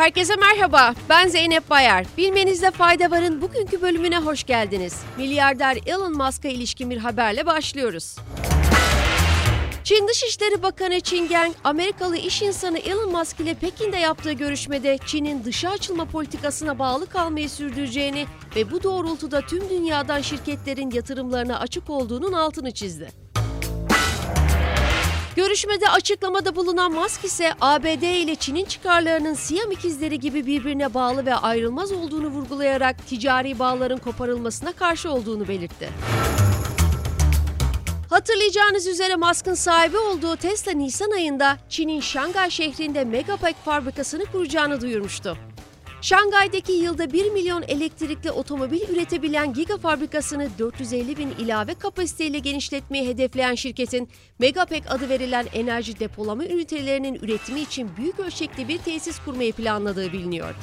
Herkese merhaba, ben Zeynep Bayar. Bilmenizde fayda varın bugünkü bölümüne hoş geldiniz. Milyarder Elon Musk'a ilişkin bir haberle başlıyoruz. Çin Dışişleri Bakanı Qin Gang, Amerikalı iş insanı Elon Musk ile Pekin'de yaptığı görüşmede Çin'in dışa açılma politikasına bağlı kalmayı sürdüreceğini ve bu doğrultuda tüm dünyadan şirketlerin yatırımlarına açık olduğunun altını çizdi. Görüşmede açıklamada bulunan Musk ise ABD ile Çin'in çıkarlarının Siyam ikizleri gibi birbirine bağlı ve ayrılmaz olduğunu vurgulayarak ticari bağların koparılmasına karşı olduğunu belirtti. Hatırlayacağınız üzere Musk'ın sahibi olduğu Tesla Nisan ayında Çin'in Şangay şehrinde Megapack fabrikasını kuracağını duyurmuştu. Şangay'daki yılda 1 milyon elektrikli otomobil üretebilen Giga fabrikasını 450 bin ilave kapasiteyle genişletmeyi hedefleyen şirketin Megapack adı verilen enerji depolama ünitelerinin üretimi için büyük ölçekli bir tesis kurmayı planladığı biliniyor.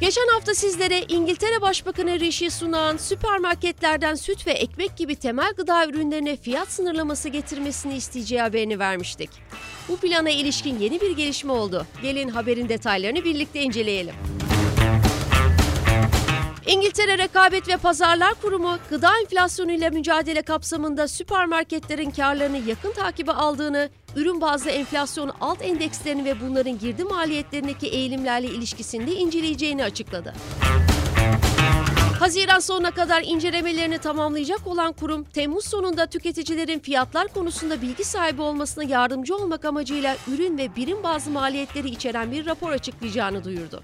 Geçen hafta sizlere İngiltere Başbakanı Rishi Sunak'ın süpermarketlerden süt ve ekmek gibi temel gıda ürünlerine fiyat sınırlaması getirmesini isteyeceği haberini vermiştik. Bu plana ilişkin yeni bir gelişme oldu. Gelin haberin detaylarını birlikte inceleyelim. İngiltere Rekabet ve Pazarlar Kurumu gıda enflasyonuyla mücadele kapsamında süpermarketlerin karlarını yakın takibe aldığını, ürün bazlı enflasyon alt endekslerini ve bunların girdi maliyetlerindeki eğilimlerle ilişkisinde inceleyeceğini açıkladı. Haziran sonuna kadar incelemelerini tamamlayacak olan kurum, Temmuz sonunda tüketicilerin fiyatlar konusunda bilgi sahibi olmasına yardımcı olmak amacıyla ürün ve birim bazı maliyetleri içeren bir rapor açıklayacağını duyurdu.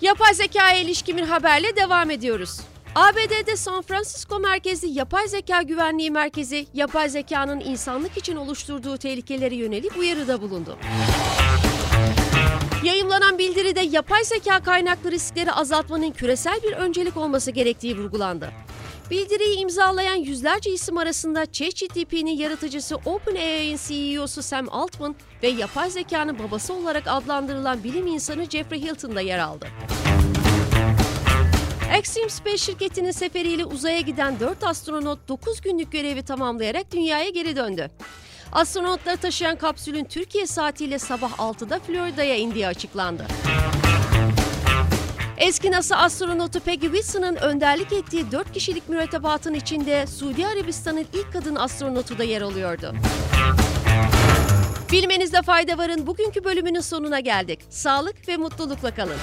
Yapay zekaya ilişkin bir haberle devam ediyoruz. ABD'de San Francisco merkezli Yapay Zeka Güvenliği Merkezi, yapay zekanın insanlık için oluşturduğu tehlikelere yönelik uyarıda bulundu. Bildiride yapay zeka kaynaklı riskleri azaltmanın küresel bir öncelik olması gerektiği vurgulandı. Bildiriyi imzalayan yüzlerce isim arasında ChatGPT'nin yaratıcısı OpenAI'nin CEO'su Sam Altman ve yapay zekanın babası olarak adlandırılan bilim insanı Jeffrey Hilton da yer aldı. Axiom Space şirketinin seferiyle uzaya giden 4 astronot 9 günlük görevi tamamlayarak dünyaya geri döndü. Astronotları taşıyan kapsülün Türkiye saatiyle sabah 6'da Florida'ya indiği açıklandı. Eski NASA astronotu Peggy Wilson'ın önderlik ettiği 4 kişilik mürettebatın içinde Suudi Arabistan'ın ilk kadın astronotu da yer alıyordu. Bilmenizde fayda varın bugünkü bölümünün sonuna geldik. Sağlık ve mutlulukla kalın.